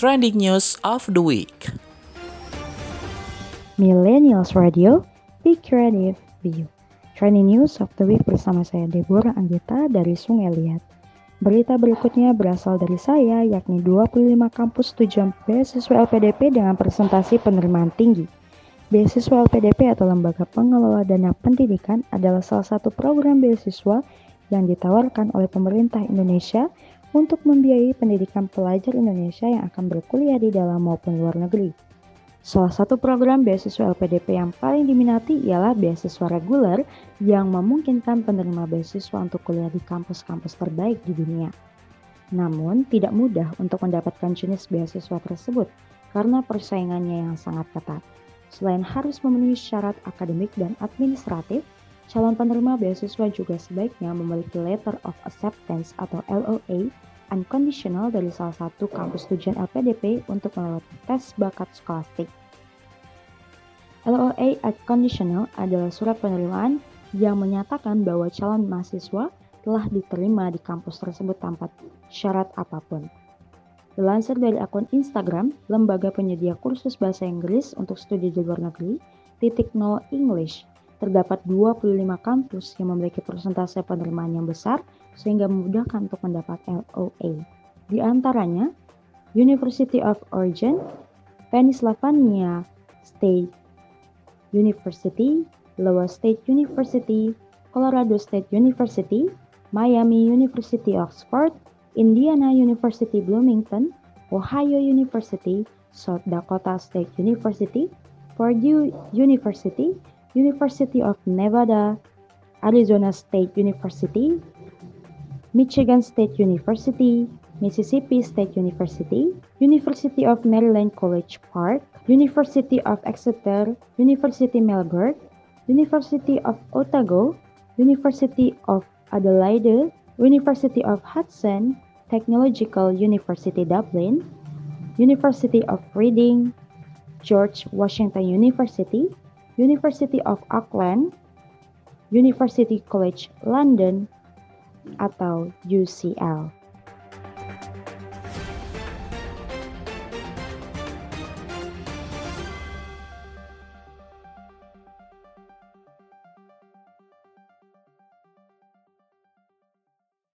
trending news of the week. Millennials Radio, Be Creative, You. Trending News of the Week bersama saya Deborah Anggita dari Sungai Liat. Berita berikutnya berasal dari saya, yakni 25 kampus tujuan beasiswa LPDP dengan presentasi penerimaan tinggi. Beasiswa LPDP atau Lembaga Pengelola Dana Pendidikan adalah salah satu program beasiswa yang ditawarkan oleh pemerintah Indonesia untuk membiayai pendidikan pelajar Indonesia yang akan berkuliah di dalam maupun luar negeri. Salah satu program beasiswa LPDP yang paling diminati ialah beasiswa reguler yang memungkinkan penerima beasiswa untuk kuliah di kampus-kampus terbaik di dunia. Namun, tidak mudah untuk mendapatkan jenis beasiswa tersebut karena persaingannya yang sangat ketat. Selain harus memenuhi syarat akademik dan administratif, calon penerima beasiswa juga sebaiknya memiliki Letter of Acceptance atau LOA unconditional dari salah satu kampus tujuan LPDP untuk melewati tes bakat skolastik. LOA unconditional adalah surat penerimaan yang menyatakan bahwa calon mahasiswa telah diterima di kampus tersebut tanpa syarat apa pun. Dilansir dari akun Instagram, lembaga penyedia kursus bahasa Inggris untuk studi di luar negeri, titik nol English terdapat 25 kampus yang memiliki persentase penerimaan yang besar sehingga memudahkan untuk mendapat LOA. Di antaranya, University of Oregon, Pennsylvania State University, Iowa State University, Colorado State University, Miami University Oxford, Indiana University Bloomington, Ohio University, South Dakota State University, Purdue University, University of Nevada, Arizona State University, Michigan State University, Mississippi State University, University of Maryland College Park, University of Exeter, University Melbourne, University of Otago, University of Adelaide, University of Hudson, Technological University Dublin, University of Reading, George Washington University, University of Auckland, University College London, atau UCL.